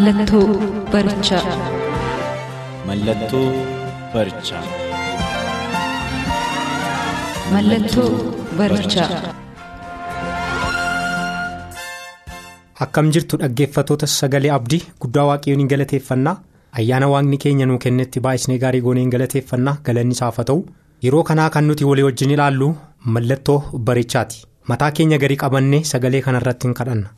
Mallattoo barichaa. Mallattoo barichaa. Mallattoo barichaa. Akkam jirtu dhaggeeffatoota sagalee abdii guddaa waaqayyoon hin galateeffannaa ayyaana waaqni keenya nuu kennetti baay'isnee gaarii goonee hin galateeffannaa galanni isaaf haa ta'u yeroo kanaa kan nuti walii wajjin ilaallu mallattoo barichaati mataa keenya gadi qabannee sagalee kanarratti hin kadhanna.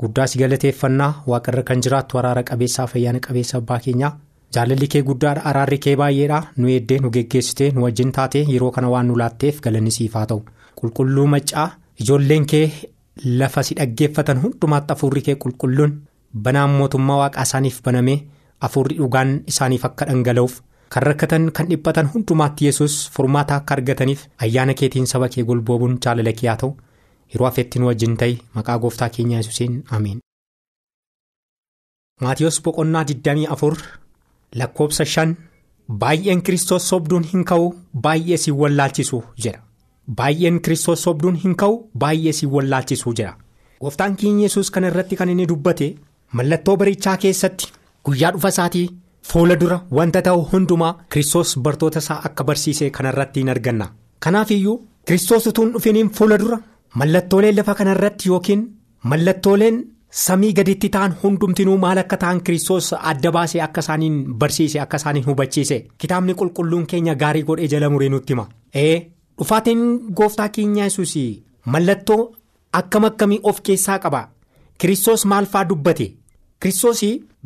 Guddaas galateeffannaa waaqarra kan jiraattu araara qabeessaaf ayyaana qabeessa abbaa keenyaa. Jaalalli kee guddaadha araarri kee baay'eedha nu eeddee nu geggeessitee nu wajjin taatee yeroo kana waan nu laatteef galanni siif haa ta'u. Qulqulluu maccaa ijoolleen kee lafa si dhaggeeffatan hundumaatti afuurri kee qulqulluun banaan mootummaa waaqaa isaaniif banamee afuurri dhugaan isaaniif akka dhangala'uuf kan rakkatan kan dhiphatan hundumaatti yesus furmaata akka argataniif ayyaana keetiin saba kee golboobuun jaalala kee haa ta'u. Yeroo afeetti nu wajjin ta'e maqaa gooftaa keenya yesuusiin ameen. maatiyoos boqonnaa 24 lakkoobsa 5 baay'een kiristoos sobduun hin ka'u baay'ee si wallaalchisu jedha baay'een kiristoos sobduun hin ka'u baay'ee si wallaalchisu jedha gooftaan keenya yesus kana irratti kan inni dubbate mallattoo barichaa keessatti guyyaa dhufa isaatii fuula dura wanta ta'u hundumaa kiristoos bartoota isaa akka barsiise kanarratti hin arganna kanaaf iyyuu kiristoos utuun dhufiniin fuula dura. Mallattooleen lafa kanarratti yookiin mallattooleen samii gaditti ta'an hundumtinuu maal akka ta'an kiristoos adda baasee akka isaaniin barsiise akka isaaniin hubachiise kitaabni qulqulluun keenya gaarii godhee jala muree nutti hima. dhufaatiin gooftaa keenya yesus mallattoo akkam akkamii of keessaa qaba kiristoos maal faa dubbate kiristoos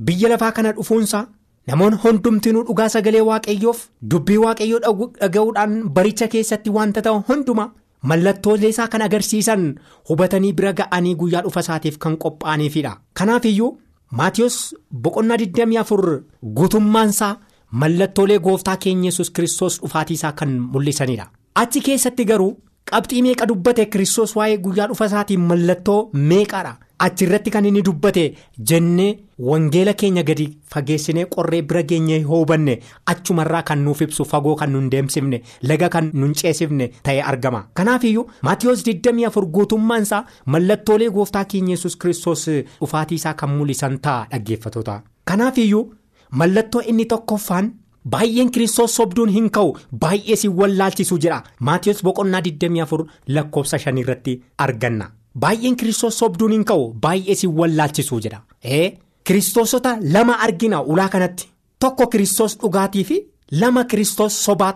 biyya lafaa kana dhufuunsa. namoonni hundumtinuu dhugaa sagalee waaqayyoof dubbii waaqayyoo dhaga'uudhaan baricha keessatti wanta ta'u hunduma. Mallattoolee isaa kan agarsiisan hubatanii bira ga'anii guyyaa dhufa isaatiif kan qophaa'aniifidha. Kanaaf iyyuu Maatiyus boqonnaa 24 guutummaan isaa mallattoolee gooftaa keenya yesus kiristoos dhufaatii isaa kan mul'isanidha. Achi keessatti garuu qabxii meeqa dubbate kiristoos waa'ee guyyaa dhufa isaatiin mallattoo meeqaadha. Achi irratti kan inni dubbate jennee wangeela keenya gadi fageessinee qorree bira geenye hubanne achumarraa kan nuuf ibsu fagoo kan nun deemsifne laga kan nun ceesifne ta'ee argama. Kanaaf iyyuu Maatiyoos 24 guutummaan isaa mallattoolee gooftaa keenya yesus kiristoos dhufaatii isaa kan mul'isan ta'a dhaggeeffatoota. Kanaaf iyyuu mallattoo inni tokkoffaan baay'een kiristoos sobduun hin ka'u. Baay'ee si wallaalchisu jedha Maatiyoos boqonnaa 24 lakkoofsa 5 irratti arganna. Baay'een kiristoos sobduun hin ka'u. Baay'ee si wallaalchisu jedha. ee kiristoosota lama argina ulaa kanatti. Tokko kiristoos dhugaatii fi lama kiristoos sobaa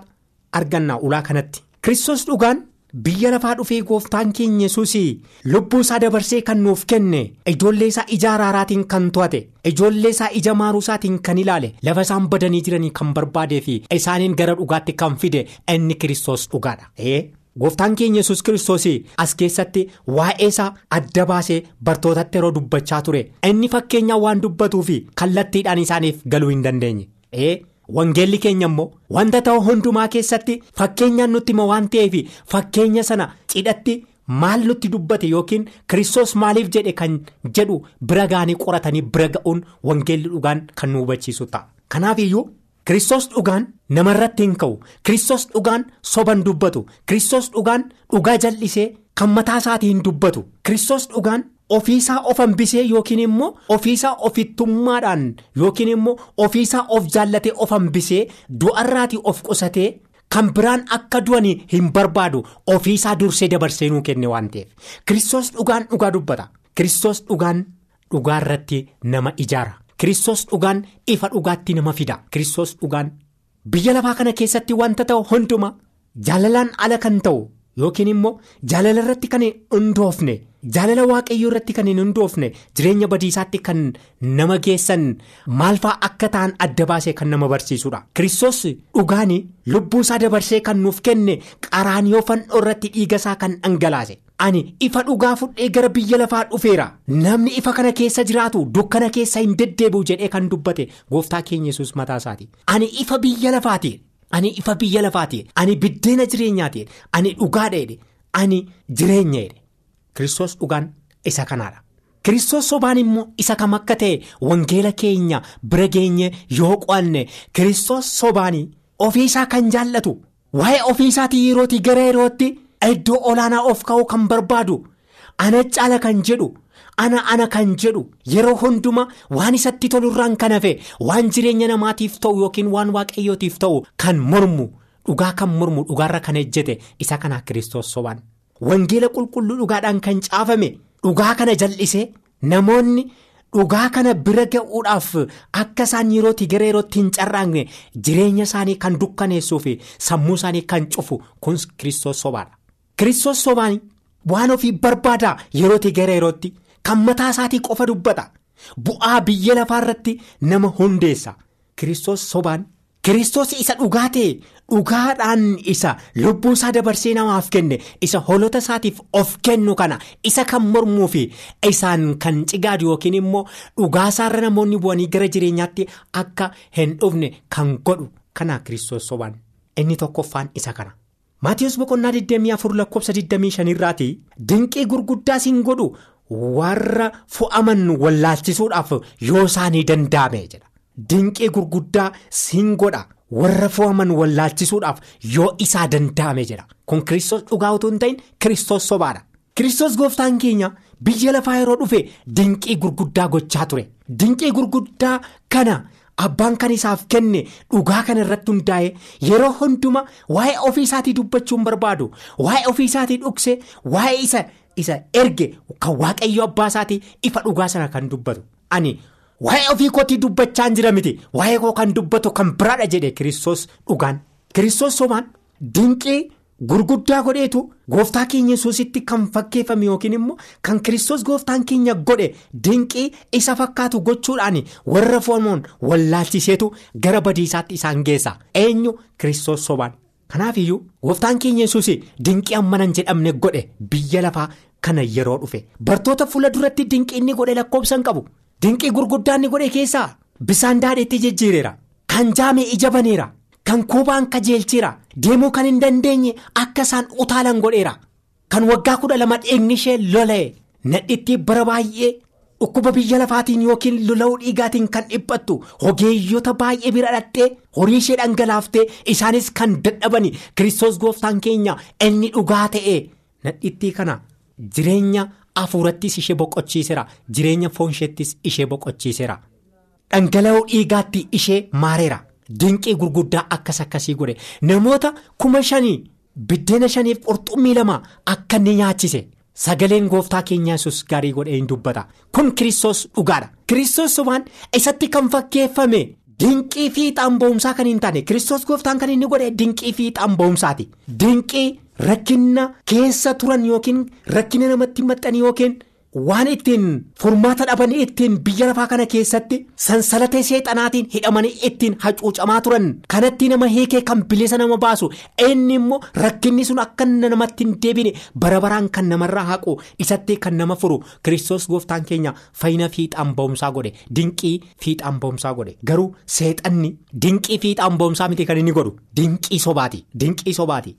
arganna ulaa kanatti. Kiristoos dhugaan biyya lafaa dhufee gooftaan keenya yesus lubbuu isaa dabarsee kan nuuf kenne ijoollee isaa ija araaraatiin kan to'ate ijoollee isaa ija maaruu isaatiin kan ilaale lafa isaan badanii jiranii kan barbaadee fi isaaniin gara dhugaatti kan fide inni kiristoos dhugaadha. Gooftaan keenya yesus kiristoos as keessatti waa'ee isaa adda baasee bartootatti yeroo dubbachaa ture inni fakkeenyaa waan dubbatuu fi kallattiidhaan isaaniif galuu hin dandeenye. Wangeelli keenya immoo wanta ta'u hundumaa keessatti fakkeenyaan nutti hima waan ta'eef fakkeenya sana cidhatti maal nutti dubbate yookiin kiristoos maaliif jedhe kan jedhu bira ga'anii qoratanii bira ga'uun wangeelli dhugaan kan nu hubachiisu ta'a. Kanaaf iyyuu. Kiristoos dhugaan namarratti hin ka'u Kiristoos dhugaan soban dubbatu Kiristoos dhugaan dhugaa jal'isee kan mataa isaatii hin dubbatu Kiristoos dhugaan ofiisaa of hambisee yookiin immoo ofiisaa ofittummaadhaan yookiin immoo ofiisaa of jaallatee of hambisee du'arraatii of qusatee kan biraan akka du'anii hin barbaadu ofiisaa dursee dabarsee nuu kenne waan ta'eef. Kiristoos dhugaan dhugaa dubbata. Kiristoos dhugaan dhugaarratti nama ijaara. Kiristoos dhugaan ifa dhugaatti nama fida. Kiristoos dhugaan biyya lafaa kana keessatti wanta ta'u hunduma jaalalaan ala kan ta'u yookiin immoo jaalala irratti kan hundoofne jaalala waaqayyoo irratti kan hundoofne jireenya badiisaatti kan nama geessan maalfaa akka ta'an adda baasee kan nama barsiisudha. Kiristoos dhugaan lubbuu isaa dabarsee kan nuuf kenne qaraaniyoo fannoo irratti dhiiga isaa kan dhangalaase. Ani ifa dhugaa fudhee gara biyya lafaa dhufeera namni ifa kana keessa jiraatu dukkana keessa hin deddeebi'u jedhee kan dubbate gooftaa keenya yesus mataa isaati. Ani ifa biyya lafaati. Ani ifa biyya lafaati. Ani biddeena jireenyaati. Ani dhugaadha. Ani jireenyaadha. Kiristoos dhugaan isa kanaadha. Kiristoos sobaan immoo isa kam akka ta'e wangeela keenya bira geenye yoo qo'anne Kiristoos sobaan ofiisaa kan jaallatu waa'ee ofiisaatii yerootii gara yerootti iddoo olaanaa of ka'uu kan barbaadu ana caala kan jedhu. Ana ana kan jedhu yeroo hunduma waan isatti tolurraan kan hafe waan jireenya namaatiif ta'u yookiin waan waaqayyootiif ta'u kan mormu dhugaa kan mormu dhugaarra kan ejjete isa kanaa kiristoos sobaan wangeela qulqulluu dhugaadhaan kan caafame dhugaa kana jal'ise namoonni dhugaa kana bira ga'uudhaaf akka isaan yerootti gara yerootti hin carraaqne jireenya isaanii kan dukkaneessuu fi sammuu isaanii kan cufu kun kiristoos sobaadha kiristoos sobaan waan ofii barbaada yerootti gara yerootti. Kan mataa isaatii qofa dubbata bu'aa biyya lafaa irratti nama hundeessa Kiristoos sobaan Kiristoos isa dhugaa ta'e dhugaadhaan isa lubbuu isaa dabarsee namaaf kenne isa hoolota isaatiif of kennu kana isa kan mormuu fi isaan kan cigaadu yookiin immoo dhugaa isaarra namoonni bu'anii gara jireenyaatti akka hin dhufne kan godhu kana Kiristoos sobaan inni tokkoffaan isa kana. Maatiyus boqonnaa 24 lakkoofsa 25 irraati dinqii gurguddaa siin godhu. Warra fo'aman wallaalchisuudhaaf yoo isaanii danda'ame jedha dinqii gurguddaa siin godha. Warra fo'aman wallaalchisuudhaaf yoo isaa danda'ame jedha kun kiristoos dhugaa utuu hin ta'in kiristoos sobaadha. Kiristoos gooftaan keenya biyya lafaa yeroo dhufe dinqii gurguddaa gochaa ture. Dinqii gurguddaa kana abbaan kan isaaf kenne dhugaa kana irratti hundaa'e yeroo hunduma waa'ee ofiisaatii dubbachuu hin barbaadu waa'ee ofiisaatii dhugse waa'ee isa. Isa erge kan waaqayyo abbaa isaatii ifa dhugaa sana kan dubbatu. Ani waa'ee ofii kootii dubbachaa jira miti. Waa'ee koo kan dubbatu kan biraadha jedhe kiristoos dhugaan. Kiristoos sobaan dinqii gurguddaa godheetu gooftaa keenya yesuusitti kan fakkeeffame yookiin immoo kan kiristoos gooftaan keenya godhe dinqii isa fakkaatu gochuudhaan warra fo'aman wallaalchiseetu gara badiisaatti isaan geessa. Eenyu? Kiristoos sobaan. Kanaaf iyyuu gooftaan keenya yesuus dinqii ammanan jedhamne godhe biyya lafaa kana yeroo dhufe. Bartoota fuula duratti dinqii inni godhe lakkoobsan qabu. Dinqii gurguddaa inni godhe keessaa bisaan daadheetti jijjiireera. Kan jaame ija baneera. Kan koobaan kajeelcheera deemuu kan hin dandeenye akka isaan utaalan godheera. Kan waggaa kudha lama dheegni ishee lola'e nadhitti bara baay'ee. Dhukkuba biyya lafaatiin yookiin lola'uu dhiigaatiin kan dhiphattu ogeeyyota baay'ee bira dhattee horii ishee dhangalaaftee isaanis kan dadhabani kiristoos gooftaan keenya inni dhugaa ta'e nadhittii kana jireenya hafuurattis ishee boqochiiseera jireenya foonsheettis ishee boqochiiseera dhangala'uu dhiigaatti ishee maareera. Dinqii gurguddaa akkas akkasii godhe. Namoota kuma shanii biddeena shaniif qurxummii lama akka inni nyaachise. Sagaleen gooftaa keenya yesus gaarii godhee hin dubbata. Kun kiristoos dhugaadha. Kiristoos sobaan isatti kan fakkeeffame dinqii fiixaan boonsaa kan hin taane kiristoos gooftaan kan inni godhe dinqii fiixaan boonsaati dinqii rakkina keessa turan yookiin rakkina namatti maxxanii yookiin waan ittiin furmaata dhabanii ittiin biyya lafaa kana keessatti sansalatee seexanaatiin hidhamanii ittiin hacuucamaa turan. Kanatti nama hiikee kan bilisa nama baasu. Inni immoo rakkinni sun akka namatti hin deebine bara baraan kan namarraa haqu isatti kan nama furu. Kiristoos gooftaan keenya fayyina fiixaan boonsaa godhe dinqii fiixaan boonsaa godhe. Garuu seexanni dinqii fiixaan boonsaa miti kan inni godhu? Dinqii sobaati dinqii sobaati.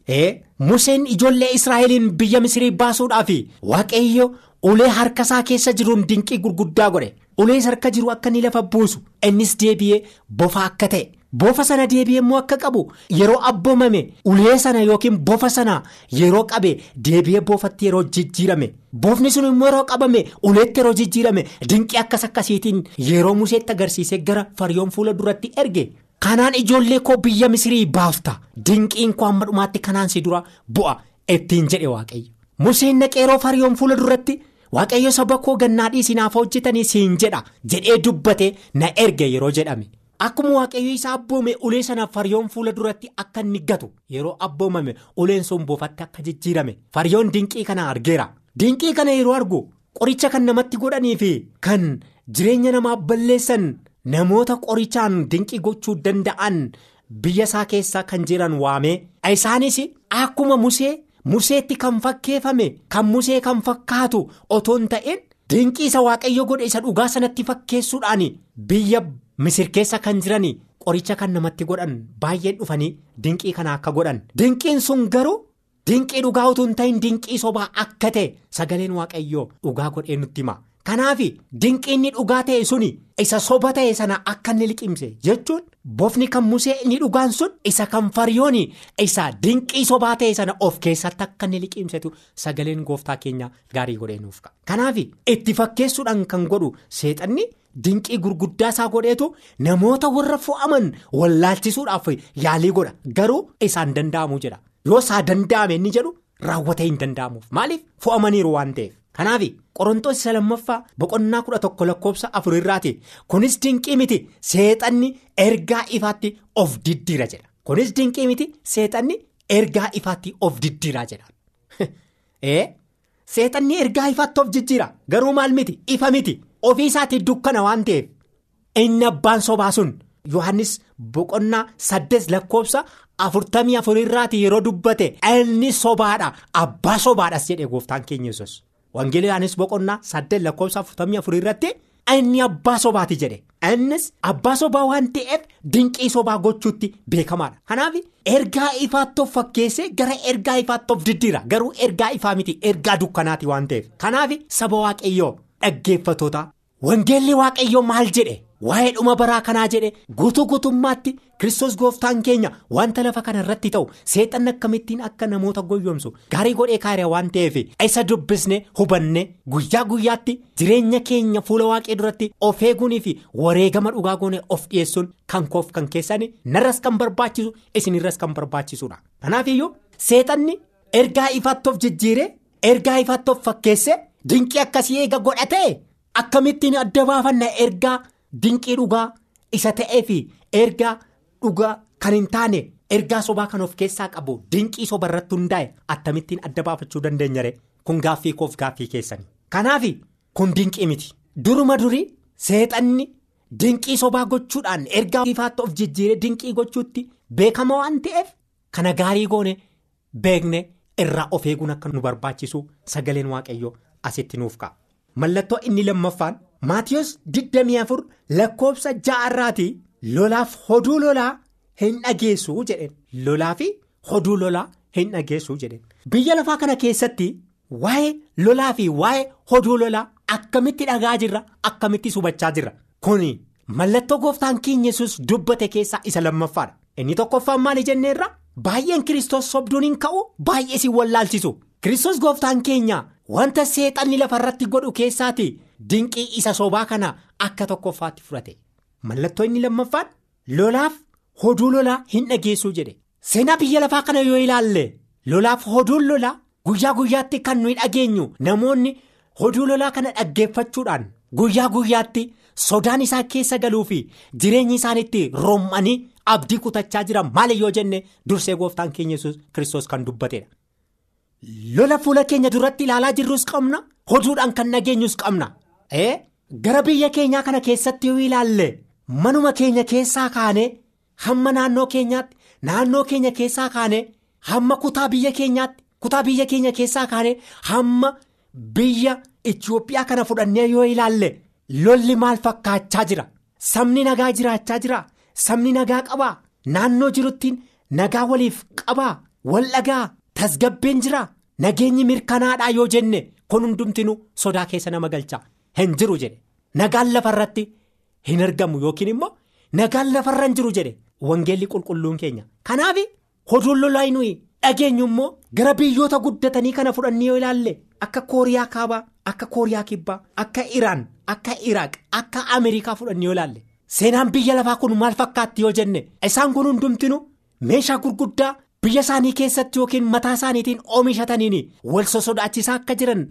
Museen ijoollee israa'eliin biyya misirii baasuudhaaf waaqayyo. Ulee harka isaa keessa jiruun dinqii gurguddaa godhe. Ulee harka jiru akka inni lafa buusu. Innis deebi'ee bofa akka ta'e. Bofa sana deebi'ee immoo akka qabu yeroo abboomame ulee sana yookiin bofa sana yeroo qabe deebi'ee bofatti yeroo jijjiirame. Bofni sun immoo yeroo qabame uleetti yeroo jijjiirame dinqii akkas akkasiitiin yeroo museetti agarsiisee gara fariyoon fuula duratti erge. kanaan ijoollee koo biyya misirii baafta. Dinqiin koo amma dhumaatti kanaan si dura bu'a ittiin jedhe waaqayyo. Museen naqee yeroo fariyoon fuula duratti waaqayyo saba koo gannaa dhiisinaaf hojjetanii siin jedha jedhee dubbate na erge yeroo jedhame. Akkuma waaqayyo isa abboome ulee sana faryoon fuula duratti akka inni gatu yeroo abboomame uleen sun boofatti akka jijjiirame. Faryoon dinqii kana argeera. Dinqii kana yeroo argu qoricha kan namatti godhanii fi kan jireenya namaa balleessan namoota qorichaan dinqii gochuu danda'an biyya isaa keessa kan jiran waamee isaanis akkuma musee museetti kan fakkeeffame kan musee kan fakkaatu otoo hin ta'in dinqii isa waaqayyo godhe isa dhugaa sanatti fakkeessuudhaan biyya misir keessa kan jiran qoricha kan namatti godhan baay'een dhufanii dinqii kana akka godhan dinqiin sun garuu. Dinqii dhugaa utuu hin ta'in dinqii sobaa akka ta'e sagaleen waaqayyoo dhugaa godhee nutti hima. Kanaaf dinqii inni dhugaa ta'e suni isa soba ta'e sana akka inni liqimse jechuun bofni kan musee inni dhugaan sun isa kan faryoon isa dinqii sobaa ta'e sana of keessatti akka inni liqimsetu sagaleen gooftaa keenya gaarii godhee nuuf ka'a. Kanaaf itti fakkeessuudhaan kan godhu seexanni dinqii gurguddaa isaa godheetu namoota warra fo'aman wallaalchisuudhaaf yaalii godha garuu isaan danda'amu jedha. yoo isaa danda'ame inni jedhu raawwatee hin danda'amuuf maaliif fo'amaniiru waan ta'eef kanaaf qorontoos isa lammaffaa boqonnaa kudha tokko lakkoofsa afurirraati kunis dinqii miti seexanni ergaa ifaatti of diddiira jedha. Kunis dinqii miti seexanni ergaa ifaatti of diddiiraa jedha. Ee? Seexanni ergaa ifaatti of jijjiira. Garuu maal miti? Ifa miti. Ofii isaatii dukkana waan ta'eef. Inni abbaan sobaa sun yohannis boqonnaa saddeet lakkoofsa. afurtamii afurirraati yeroo dubbate. Inni sobaadha. Abbaa sobaadhas jedhe gooftaan keenya yesus wangeelaanis boqonnaa saddeet lakkoofsa afurtamii afurirratti inni abbaa sobaati jedhe. Innis abbaa sobaa waan ta'eef dinqii sobaa gochuutti beekamaadha. Kanaaf ergaa ifaatti of fakkeessee gara ergaa ifaatti of diddiira. Garuu ergaa ifaa miti ergaa dukkanaati waan ta'eef. Kanaaf saba waaqayyoo dhaggeeffatoota wangeelli waaqayyoo maal jedhe. waa'ee dhuma baraa kanaa jedhe guutuu guutummaatti kristos gooftaan keenya wanta lafa kana irratti ta'u seexanni akkamittiin akka namoota goyyomsu gaarii godhee kaariyaa waan ta'eef isa dubbisne hubanne guyyaa guyyaatti jireenya keenya fuula waaqee duratti of eeguunii fi wareegama dhugaa goone of dhiyeessuun kan koof kan keessan narras kan barbaachisu isinirras kan barbaachisuudha kanaaf iyyuu seexanni ergaa ifaatti of jijjiire ergaa ifaatti of fakkeesse dinqii akkasii eega godhate akkamittiin adda baafanna ergaa. Dinqii dhugaa isa ta'ee fi ergaa dhugaa kan hin taane ergaa sobaa kan of keessaa qabu dinqii soba irratti hundaa'e akkamittiin adda baafachuu dandeenyare kun gaaffii koof gaaffii keessani. Kanaaf kun dinqii miti duruma durii seexanni dinqii sobaa gochuudhaan ergaa ifaatti of jijjiiree dinqii gochuutti beekama waan ta'eef kana gaarii goone beekne irraa of eeguun akka nu barbaachisu sagaleen waaqayyoo asitti nuuf ka'a. Mallattoo inni lammaffaan. Maatiyus 24 lakkoofsa ja'arraati lolaaf hoduu lolaa hin dhageessu jedheen. Lolaa fi hoduu lolaa hin dhageessu jedheen. Biyya lafaa kana keessatti waa'ee lolaa fi waa'ee hoduu lolaa akkamitti dhagaa jirra akkamitti hubachaa jirra? Kuni mallattoo gooftaan keenya yesus dubbate keessaa isa lammaffaadha. Inni tokkoffaan maali jenneerra? Baay'een kiristoos sobduun hin ka'u baay'ee si wallaalchisu. Kiristoos gooftaan keenya wanta seexanni lafarratti godhu keessaati. Dinqii isa sobaa kana akka tokkoffaatti fudhate mallattoo inni lammaffaan lolaaf hoduu lolaa hin dhageessuu jedhe seenaa biyya lafaa kana yoo ilaalle lolaaf hoduun lolaa guyyaa guyyaatti kan nuyi dhageenyu namoonni hoduu lolaa kana dhaggeeffachuudhaan guyyaa guyyaatti sodaan isaa keessa galuu fi jireenyi isaaniitti roommanii abdii kutachaa jiran maali yoo jenne dursee gooftaan keenya yesus kiristoos kan dubbatedha. Lola fuula keenya duratti ilaalaa jirrus qabna? Hoduudhaan kan dhageenyus qabna. gara biyya keenyaa kana keessatti yoo ilaalle manuma keenya keessaa kaanee hamma naannoo keenyaatti naannoo keenya keessaa kaanee hamma kutaa biyya keenyaatti kutaa biyya keenya keessaa kaanee hamma biyya Itoophiyaa kana fudhannee yoo ilaalle lolli maal fakkaachaa jira? Sabni nagaa jiraachaa jira? Sabni nagaa qabaa? Naannoo jiruttiin nagaa waliif qabaa? Wal dhagaa tasgabbeen jira. Nageenyi mirkanaadhaa yoo jenne kun hundumtinu sodaa keessa nama galcha. Hin jiru jedhe. Nagaan lafarratti hin argamu yookiin immoo nagaan lafarra hin jiru jedhe. Wangeelli qulqulluun keenya. Kanaaf hoduun lolaa nuyi dhageenyu immoo gara biyyoota guddatanii kana fudhannee yoo ilaalle akka kooriyaa kaabaa akka kooriyaa kibbaa akka iraan akka iraaq akka ameerikaa fudhannee yoo ilaalle. Seenaan biyya lafaa kun maal fakkaatti yoo jenne? Isaan kun hundumtinu meeshaa gurguddaa. Biyya isaanii keessatti yookiin mataa isaaniitiin oomishataniin wal sosodaachisaa akka jiran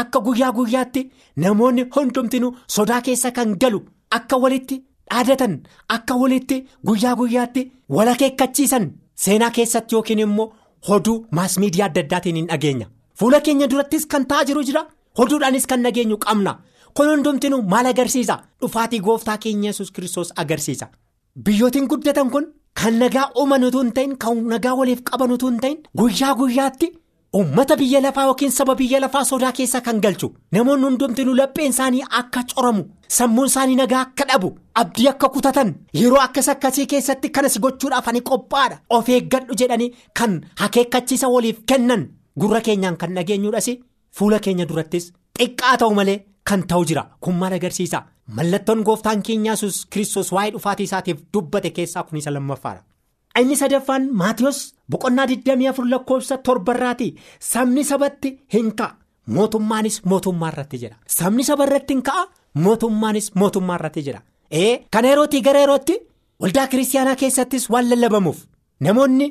akka guyyaa guyyaatti namoonni hundumtinuu sodaa keessa kan galu akka walitti dhaadatan akka walitti guyyaa guyyaatti wal akeekkachiisan seenaa keessatti yookiin immoo hoduu maas miidiyaa adda addaatiin hin dhageenya fuula keenya durattis kan ta'aa jiru jira. Hoduudhaanis kan dhageenyu qabna. Kun hundumtinuu maal agarsiisa? Dhufaatii gooftaa keenya yesus kiristoos agarsiisa. Biyyootiin guddatan kun kan nagaa uuman utuu hin ta'in kan nagaa waliif qaban utuu hin ta'in guyyaa guyyaatti. Uummata biyya lafaa yookiin saba biyya lafaa sodaa keessa kan galchu. Namoonni hundumtinuu lapheen isaanii akka coramu sammuun isaanii nagaa akka dhabu abdii akka kutatan yeroo akkas akkasii keessatti kanas gochuudhaaf ani qophaadha. Of eeggadhu jedhanii kan akeekkachiisa waliif kennan. Gurra keenyaan kan dhageenyuudhas fuula keenya durattis. Xiqqaa ta'u malee kan ta'u jira. Kun maal agarsiisa. Mallattoon gooftaan keenya yesus kiristoos waa'ee dhufaatii isaatiif dubbate keessaa kun isa lammaffaadha. Inni sadaffaan Maatiyus boqonnaa 24 lakkoofsa torbarraati sabni sabatti hin ka'a. Mootummaanis mootummaa irratti jedha sabni saba irratti hin ka'a mootummaanis mootummaa irratti jedha ee kana yerootii gara yerootti waldaa kiristaanaa keessattis waan lallabamuuf. Namoonni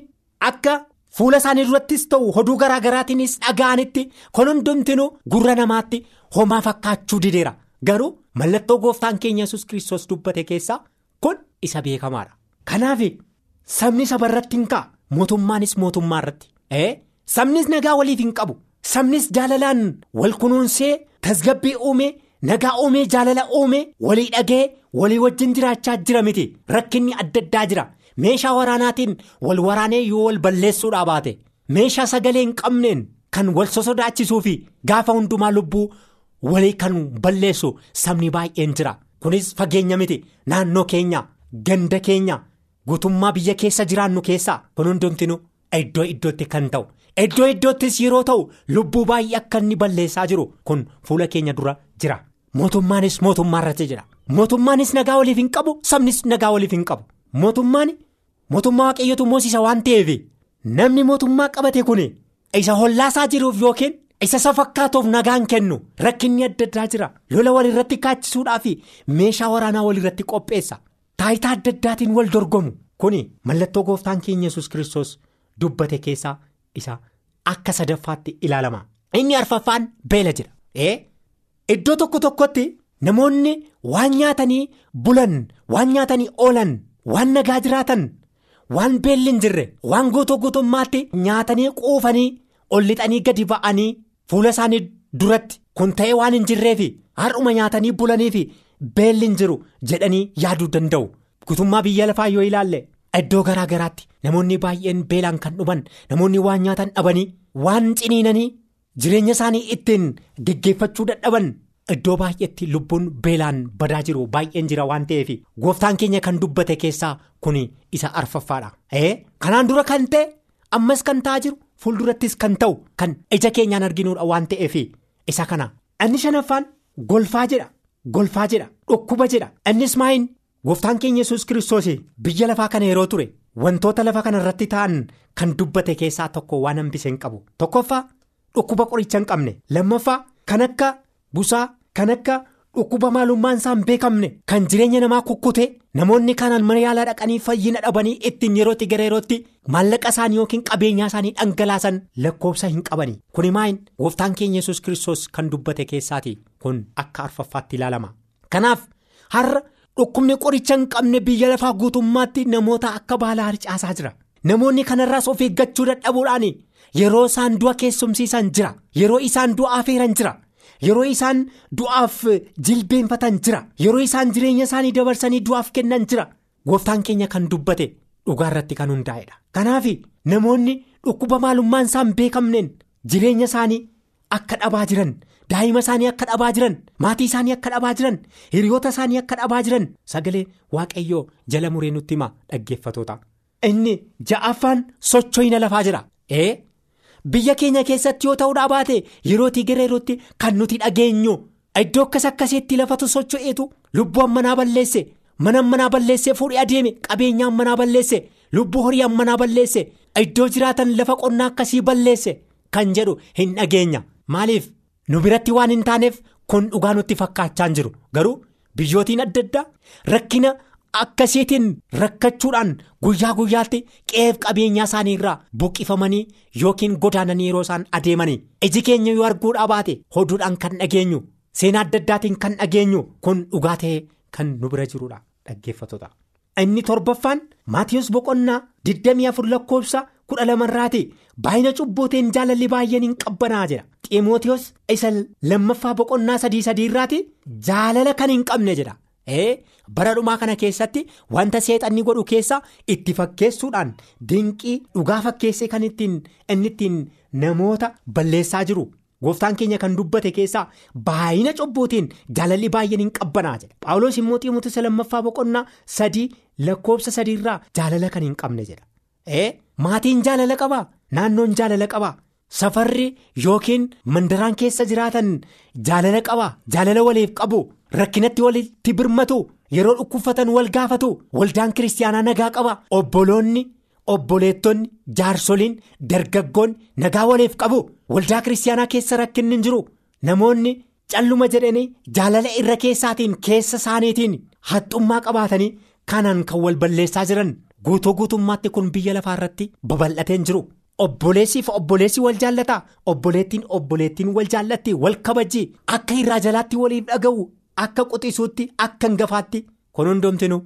akka fuula isaanii durattis ta'u hoduu garaa garaatiinis dhaga'anitti kun hundumtinuu gurra namaatti homaa fakkaachuu dideera. Garuu mallattoo gooftaan keenya yesus kiristoos dubbate keessaa kun isa beekamaadha. Kanaaf. Sabni saba irratti hin ka'a. Mootummaanis mootummaa irratti. Sabnis nagaa waliif hin qabu. Sabnis jaalalaan wal kunuunsee tasgabbii uume nagaa uumee jaalala uume walii dhagee walii wajjin jiraachaa jira miti. Rakkinni adda addaa jira. Meeshaa waraanaatiin wal waraanee yoo wal balleessuudhaa baate. Meeshaa sagalee hin qabneen kan wal sosodaachisuu fi gaafa hundumaa lubbuu walii kan balleessu sabni baay'een jira. Kunis fageenya miti naannoo keenya ganda keenya. Guutummaa biyya keessa jiraannu keessaa kun hundumtinu iddoo iddootti kan ta'u iddoo iddoottis yeroo ta'u lubbuu baay'ee akka inni balleessaa jiru kun fuula keenya dura jira. Mootummaanis mootummaa irratti jira. Mootummaanis nagaa waliif hin qabu sabnis nagaa waliif hin qabu. Mootummaan mootummaa waaqayyootu moosisa waan ta'eef. Namni mootummaa qabate kun isa hollaasaa jiruuf yookiin isa fakkaatuuf nagaan kennu rakkinni adda addaa jira. Lola walirratti kaachisuudhaaf meeshaa waraanaa walirratti qopheessa. taayitaa adda addaatiin wal dorgomu. Kuni mallattoo gooftaan keenya yesus kiristoos dubbate keessaa isa akka sadaffaatti ilaalama. Inni arfaffaan beela jira. Iddoo tokko tokkotti namoonni waan nyaatanii bulan waan nyaatanii oolan waan nagaa jiraatan waan beelli hin jirre waan guutuu guutummaatti nyaatanii quufanii ol lixanii gadi ba'anii fuula isaanii duratti kun ta'ee waan hin jirreefi har'uma nyaatanii bulaniifi. Beelli hin jiru jedhanii yaaduu danda'u guutummaa biyya lafaa yoo ilaalle iddoo garaa garaatti namoonni baay'een beelaan kan dhuman namoonni waan nyaatan dhabanii waan ciniinanii jireenya isaanii ittiin geggeeffachuu dadhaban iddoo baay'eetti lubbuun beelaan badaa jiru baay'een jira waan ta'eef gooftaan keenya kan dubbate keessaa kun isa arfaffaadha. kanaan dura kan ta'e ammas kan ta'aa jiru fuuldurattis kan ta'u kan ija keenyaan arginuudha waan ta'eef isa kana. Inni shanaffaan golfaa jedha. Golfaa jedha dhukkuba jedha. Innis maayin gooftaan keenya yesus kiristoos biyya lafaa kana yeroo ture wantoota lafa kana irratti ta'an kan dubbate keessaa tokko waan hambise hin qabu. Tokkoffaa dhukkuba qoricha hin qabne. Lammaffaa kan akka busaa kan akka dhukkuba maalummaan isaa hin beekamne kan jireenya namaa kukkute namoonni kanaan mana yaalaa dhaqanii fayyina dhabanii ittiin yerootti gara yerootti maallaqa isaanii yookiin qabeenyaa isaanii dhangalaasan lakkoofsa hin qabani kuni maayin gooftaan keenya yesus kiristoos kan dubbate keessaati kun akka arfaffaatti ilaalama. Kanaaf har'a dhukkubni qoricha hin qabne biyya lafaa guutummaatti namoota akka baalaa harcaasaa jira. Namoonni kanarraas of eeggachuu dadhabuudhaan yeroo isaan du'a keessumsiisan jira yeroo isaan du'a afeeran jira. Yeroo isaan du'aaf jilbeenfatan jira yeroo isaan jireenya isaanii dabarsanii du'aaf kennan jira gooftaan keenya kan dubbate dhugaa irratti kan hundaa'edha. Kanaaf namoonni dhukkuba maalummaan isaan beekamneen jireenya isaanii akka dhabaa jiran daa'ima isaanii akka dhabaa jiran maatii isaanii akka dhabaa jiran hiriyoota isaanii akka dhabaa jiran sagalee waaqayyoo jala muree nutti hima dhaggeeffatoota. Inni ja'affaan socho'ina lafaa jira. Biyya keenya keessatti yoo ta'uudhaa baate yerootii gara yerootti kan nuti dhageenyu iddoo akkas akkasiitti lafatu socho'eetu lubbuu ammanaa balleesse mana ammanaa balleesse fuudhee adeeme qabeenya ammanaa balleesse lubbuu horii ammanaa balleesse iddoo jiraatan lafa qonnaa akkasii balleesse kan jedhu hin dhageenya maaliif nu biratti waan hin taaneef kun dhugaa nutti fakkaachaa jiru garuu biyyootiin adda addaa rakkina. Akkasiitiin rakkachuudhaan guyyaa guyyaatti qe'eef qabeenyaa isaanii irraa buqqifamanii yookiin godaananii yeroo isaan adeemanii iji keenya yoo arguudhaa baate hoduudhaan kan dhageenyu seenaa adda addaatiin kan dhageenyu kun dhugaa ta'ee kan nu bira jirudha. dhaggeeffattoota. Inni torbaffaan Maatiyus boqonnaa 24 lakkoofsa kudha lamarraati baay'ina cubbooteen jaalalli baay'een hin qabbanaa jedha. Xiimootiyos isa lammaffaa boqonnaa sadii sadiirraati jaalala kan hin qabne jedha. Bara dhumaa kana keessatti wanta seexanni godhu keessa itti fakkeessuudhaan dinqii dhugaa fakkeessee kan inni ittiin namoota balleessaa jiru. Gooftaan keenya kan dubbate keessaa baay'ina cubbootiin jaalalli baay'een hin qabbanaa jedha. Paawuloos immoo xiimootisa lammaffaa boqonnaa sadii lakkoofsa sadiirraa jaalala kan hin qabne jedha. Maatiin jaalala qabaa? Naannoon jaalala qabaa? Safarri yookiin mandaraan keessa jiraatan jaalala qabaa? Jaalala waliif qabu? Rakkinatti walitti birmatu? Yeroo dhukkubfatan wal gaafatu? Waldaan kiristaanaa nagaa qaba? Obboloonni? Obboleettonni jaarsoliin dargaggoonni nagaa waliif qabu waldaa kiristaanaa keessa rakkinni hin jiru namoonni calluma jedhanii jaalala irra keessaatiin keessa isaaniitiin haxxummaa qabaatanii kanaan kan wal balleessaa jiran guutuu guutummaatti kun biyya lafaa irratti babal'ateen jiru obboleessiif obboleessi wal jaallataa obboleettiin obboleettiin wal jaallatti wal kabajji akka irraa jalaatti waliif dhaga'u akka quxisuutti akka hangafaatti kun hundoomtinu.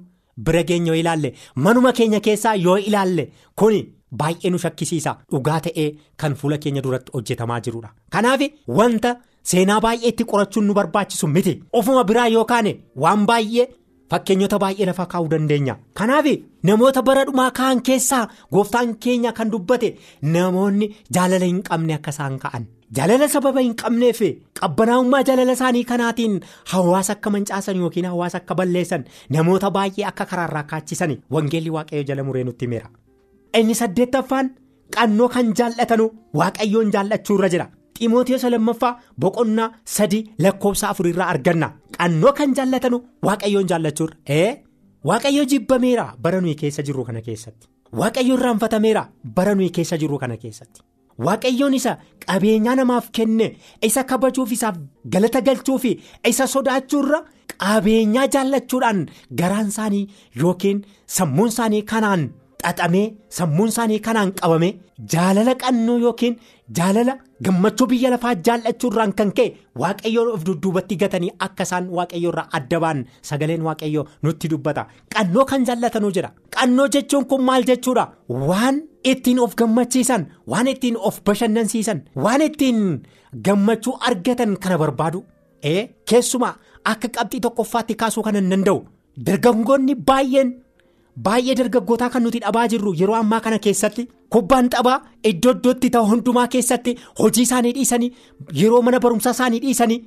Bira keenya yoo ilaalle manuma keenya keessaa yoo ilaalle kuni baay'ee nu shakkisiisa dhugaa ta'ee kan fuula keenya duratti hojjetamaa jirudha. Kanaaf wanta seenaa baay'ee itti qorachuun nu barbaachisu miti ofuma biraa yookaan waan baay'ee fakkeenyota baay'ee lafa kaa'uu dandeenya. Kanaaf namoota bara dhumaa ka'an keessaa gooftaan keenya kan dubbate namoonni jaalala hin qabne akka isaan ka'an. Jaalala sababa hin qabneef qabbanaa'ummaa jaalala isaanii kanaatiin hawaasa akka mancaasan yookiin hawaasa akka balleessan namoota baay'ee akka karaarraa kaachisan wangeelli waaqayyo jala muree nutti himeera. Inni saddeettaffaan qannoo kan jaallatanu waaqayyoon jaallachuu irra jira. Xiimotewos lammaffaa boqonnaa sadii lakkoofsa afurirraa arganna. Qannoo kan jaallatanu waaqayyoon jaallachuu irra. Waaqayyo jibbameera bara nuyi keessa jirru kana keessatti. Waaqayyo irraanfatameera bara nuyi keessa jirru kana keessatti. Waaqayyoon isa qabeenyaa namaaf kenne isa kabajuuf isaaf galata galchuuf isa sodaachuurra qabeenyaa jaallachuudhaan garaan isaanii yookiin sammuun isaanii kanaan xaxamee sammuun isaanii kanaan qabame jaalala qannoo yookiin jaalala gammachuu biyya lafaa jaallachuurraan kan ka'e waaqayyoon of dudduubatti gatanii akka isaan waaqayyoorraa adda ba'an sagaleen waaqayyoo nutti dubbata. Qannoo kan jaallatanuu jira. Qannoo jechuun kun maal jechuudha? Waan. ittiin of gammachiisan waan ittiin of bashannansiisan waan ittiin gammachuu argatan kana barbaadu. Ee keessumaa akka qabxii tokkoffaatti kaasuu kan hin danda'u. Dargaggoonni baay'een baay'ee dargaggootaa kan nuti dhabaa jirru yeroo ammaa kana keessatti kubbaan taphaa iddoo iddootti ta'u hundumaa keessatti hojii isaanii dhiisanii yeroo mana barumsaa isaanii dhiisanii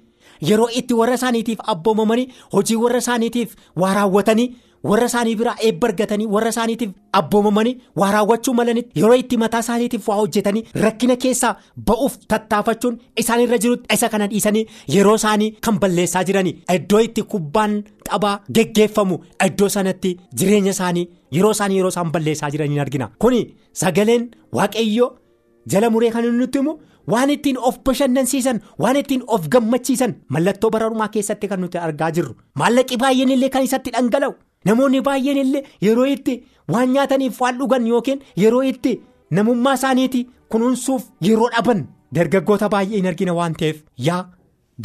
yeroo itti warra isaaniitiif abboomamanii hojii warra isaaniitiif waa raawwatanii. Warra isaanii biraa eebba argatanii warra isaaniitiif abboomamanii waa raawwachuu malanitti yeroo itti mataa isaaniitiif waa hojjetanii rakkina keessaa ba'uuf tattaafachuun isaan irra jirutti isa kana dhiisanii yeroo isaanii kan balleessaa jiranii iddoo itti kubbaan taphaa geggeeffamu iddoo sanatti jireenya isaanii yeroo isaanii yeroo isaan balleessaa jiranii argina kuni sagaleen waaqayyoo jala muree kan nutti himu. waan ittiin of bashannansiisan waan ittiin of gammachiisan mallattoo bara dhumaa keessatti kan nuti argaa jirru maallaqi baay'een illee kan isatti dhangala'u namoonni baay'een illee yeroo itti waan nyaataniif waan dhugan yookiin yeroo itti namummaa isaaniitii kunuunsuuf yeroo dhaban dargaggoota baay'ee hin argina waan ta'eef yaa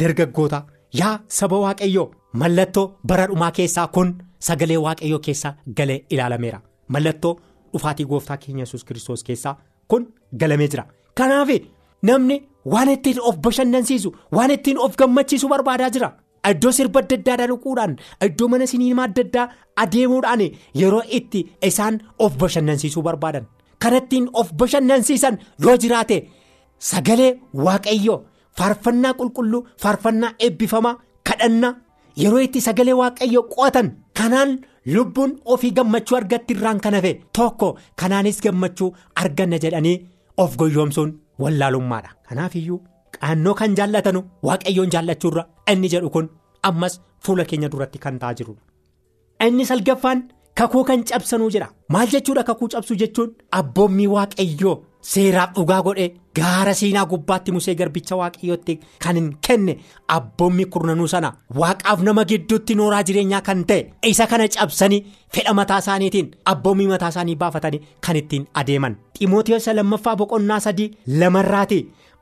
dargaggoota yaa saba waaqayyoo mallattoo bara dhumaa keessaa kun sagalee waaqayyoo keessa galee ilaalameera mallattoo dhufaatii gooftaa keenya yesus kiristoos keessaa kun galamee jira kanaaf. namni waan ittiin of bashannansiisu waan ittiin of gammachiisu barbaadaa jira iddoo sirba adda addaa dhaluquudhaan iddoo mana siniimaa adda addaa adeemuudhaan yeroo itti isaan of bashannansiisuu barbaadan kan ittiin of bashannansiisan yoo jiraate sagalee waaqayyoo faarfannaa qulqulluu faarfannaa eebbifamaa kadhannaa yeroo itti sagalee waaqayyoo qo'atan kanaan lubbuun ofii gammachuu argatti irraan kan hafe tokko kanaanis gammachuu arganna jedhanii of goyyoomsuun. wallaalummaadha kanaaf iyyuu qannoo kan jaallatanu waaqayyoon jaallachuurra inni jedhu kun ammas fuula keenya duratti kan ta'aa jirudha. inni salgaffaan kakuu kan cabsanuu jedha maal jechuudha kakuu cabsuu jechuun? Abboommii waaqayyoo seeraaf dhugaa godhe gaara siinaa gubbaatti musee garbicha waaqayyootti kan hin kenne abboommii kurnanuu sana waaqaaf nama gidduutti nooraa jireenyaa kan ta'e isa kana cabsanii fedha mataa isaaniitiin abboommii mataa isaanii baafatanii kan ittiin adeeman. Ximootiyoos lammaffaa boqonnaa sadii lamarraati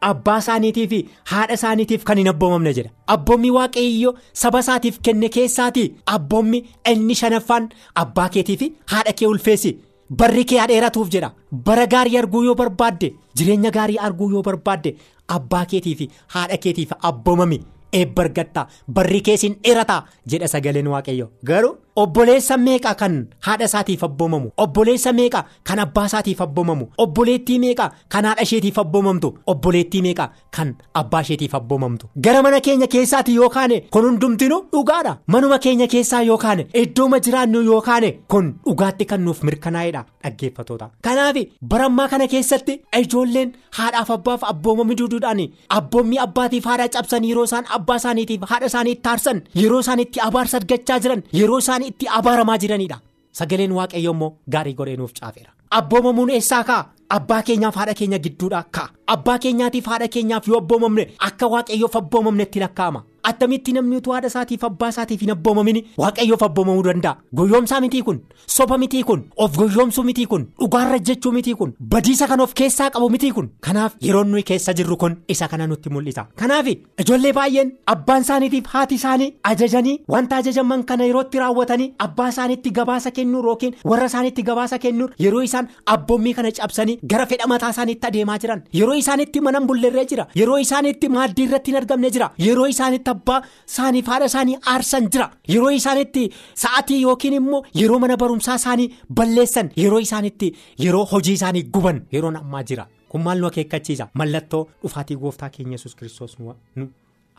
abbaa isaaniitii fi haadha isaaniitiif kan hin abboomamne jedha abboommi waaqayyo saba isaatiif kenne keessaati abboommi inni shanaffaan abbaa keetii fi haadha kee ulfeessi. Barri kee dheeratuuf jedha. Bara gaarii arguu yoo barbaadde jireenya gaarii arguu yoo barbaadde abbaa keetii fi haadha keetiif abboomami eebba argatta barri keessiin dheerataa jedha sagaleen waaqayyo. Garuu obboleessa meeqa kan haadha isaatiif abboomamu obboleessa meeqa kan abbaa isaatiif abboomamu obboleettii meeqa kan haadha isheetiif abboomamtu obboleettii meeqa kan abbaa isheetiif abboomamtu gara mana keenya keessaati yookaan kun hundumtinu dhugaadha? Manuma keenya keessaa yookaan iddooma jiraannu yookaan kun dhugaatti kan nuuf mirkanaa'edha dhaggeeffatoota kanaaf barammaa kana keessatti ijoolleen haadhaaf abbaaf abboomamuu diduudhaan abboommii abbaatiif haadha cabsan yeroo isaan abbaa isaaniitiif haadha isaanii itti aarsan yeroo isaan itti abaarsa argachaa jiran yeroo isaan itti abaaramaa jiranidha sagaleen waaqayyo immoo gaarii godhee nuuf caafeera. Abboomamuun eessaa ka'a abbaa keenyaaf haadha keenya gidduudhaa ka'a abbaa keenyaatiif haadha keenyaaf yoo abboomamne akka waaqayyoof abboomamnetti lakkaa'ama. Attamitti namni utuu haadha isaatiif abbaa isaatiif hin abboomamin? Waaqayyoof abboomamuu danda'a. Goyyoomsaa mitii kun? Soba mitii kun? Of goyyoomsuu mitii kun? Dhugaarra jechuu mitii kun? Badiisa kan of keessaa qabu mitii kun? Kanaaf yeroo nuyi keessa jirru kun isa kana nutti mul'isa. Kanaaf ijoollee baay'een abbaan isaaniitiif haati isaanii ajajanii wanta ajajaman kana yerootti raawwatanii abbaa isaaniitti gabaasa kennuu yookiin warra isaaniitti gabaasa kennuu yeroo isaan abboommii kana cabsanii gara fedha mataa isaaniitti adeemaa jiran. Yeroo isaaniitti mana bulleerree jira. Yeroo isaaniitti maaddii irratti hin argamne jira. Yeroo isaaniitti abbaa isaaniif haadha isaanii aarsan jira. Yeroo isaanitti sa'atii yookiin immoo yeroo mana barumsaa isaanii balleessan yeroo isaanitti yeroo hojii isaanii guban yeroon ammaa jira. Kun maal nu akeekkachiisa? Mallattoo dhufaatii gooftaa keenya yesus kiristoos nu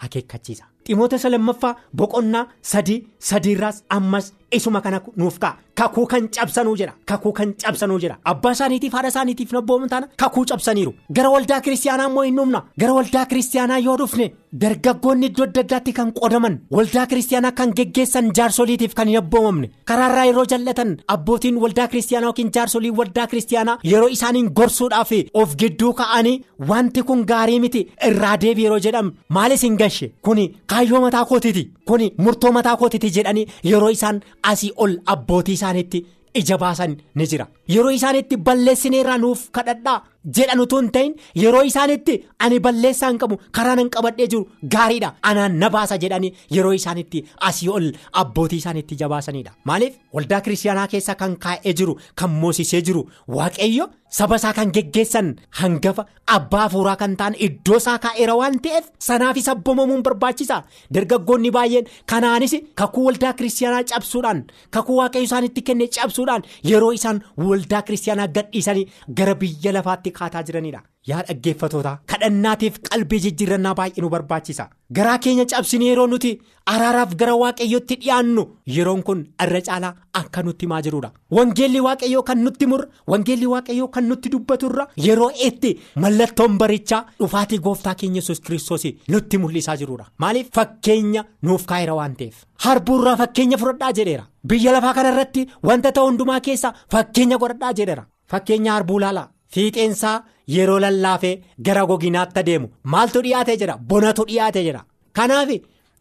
akeekkachiisa ximoota lammaffaa boqonnaa sadii sadiirraas ammas isuma kana nuuf ka'a. Kakuu kan cabsanuu jedha kakuu kan cabsanuu jedha abbaa isaaniitiif haadha isaaniitiif nabboomu taana kakuu cabsaniiru. Gara waldaa kiristaanaa immoo hin dhumna. Gara waldaa kiristaanaa yoo dhufne dargaggoonni iddoo adda addaatti kan qodaman waldaa kiristaanaa kan geggeessan jaarsoliitiif kan hin abboomamne karaarraa yeroo jallatan abbootiin waldaa kiristaanaa yookiin jaarsolii waldaa kiristaanaa yeroo isaaniin gorsuudhaaf of gidduu ka'anii wanti kun gaarii miti irraa deebi yeroo jedhamu maalis hin gashe? Kuni kaayyoo mataa kootiiti kuni murtoo mataa kootiiti jedhanii yeroo isaan asii ol abbootii isaaniitti ija baasan ni jira. Yeroo isaanitti balleessineerraa nuuf kadhadhaa jedhan utuu hin ta'in yeroo isaanitti ani balleessaa hin qabu karaa nan qabadhee jiru gaariidha. Anaan na baasa jedhanii yeroo isaanitti asii ol abbootii isaanitti jabaasanidha maaliif? Waldaa kiristaanaa keessa kan kaa'ee jiru kan moosisee jiru waaqayyo saba isaa kan geggeessan hangafa abbaa hafuuraa kan ta'an iddoo isaa kaa'eera waan ta'eef sanaafis abboomamuun barbaachisa. Dargaggoonni baay'een kanaanis kakuu waldaa kiristaanaa cabsuudhaan kakuu waaqayyo isaanitti kenne cabsuudhaan yeroo isaan waldaa kiristaanaa gadhiisanii gara biyya lafaatti kaataa jiranidha. yaa dhaggeeffatoota kadhannaatiif qalbii jijjiirannaa baay'ee nu barbaachisa. Garaa keenya cabsinee yeroo nuti araaraaf gara waaqayyootti dhiyaannu yeroon kun irra caalaa akka nutti himaa jirudha wangeelli waaqayyoo kan nutti murra wangeelli waaqayyoo kan nutti dubbaturra yeroo itti mallattoon barichaa dhufaatii gooftaa keenya yesus kiristoos nutti mul'isaa jirudha maaliif? Fakkeenya nuuf kaa'eera waan ta'eef. Harbuurraa fakkeenya fudhadhaa jedheera. Biyya lafaa kanarratti wanta ta'u hundumaa keessa fakkeenya godhadhaa jedheera. Fakkeenya harbuu laalaa fiixeensaa. yeroo lallaafee gara goginaatti adeemu maaltu dhiyaate jira bonatu dhiyaate jira kanaaf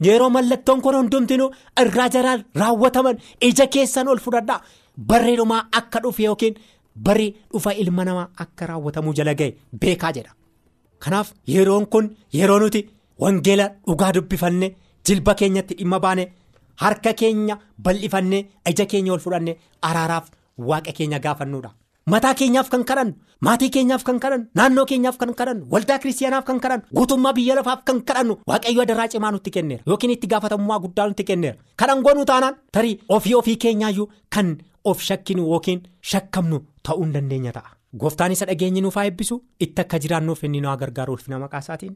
yeroo mallattoon kun hundumtinuu irraa jaraan raawwataman ija keessan ol fudhadhaa barri dhumaa akka dhufe yookiin barri dhufa ilma namaa akka raawwatamuu jala ga'e beekaa jedha kanaaf yeroon kun yeroo nuti wangeela dhugaa dubbifanne jilba keenyatti dhimma baane harka keenya bal'ifanne ija keenya ol fudhanne araaraaf waaqa keenya gaafannuudha. Mataa keenyaaf kan kadhannu maatii keenyaaf kan kadhannu naannoo keenyaaf kan kadhannu waldaa kiristaanaaf kan kadhannu guutummaa biyya lafaaf kan kadhannu waaqayyo adaraa cimaa nutti kenneera. Yookiin itti gaafatamummaa guddaa nutti kenneera. Kadhan goonuu taanaan tarii ofii ofii keenyaayyuu kan of shakkinu yookiin shakkamnu ta'uu hin dandeenya ta'a. Gooftaan isa dhageenyi nuuf haa eebbisu itti akka jiraannuuf inni nu gargaaru ulfina maqaa isaatiin.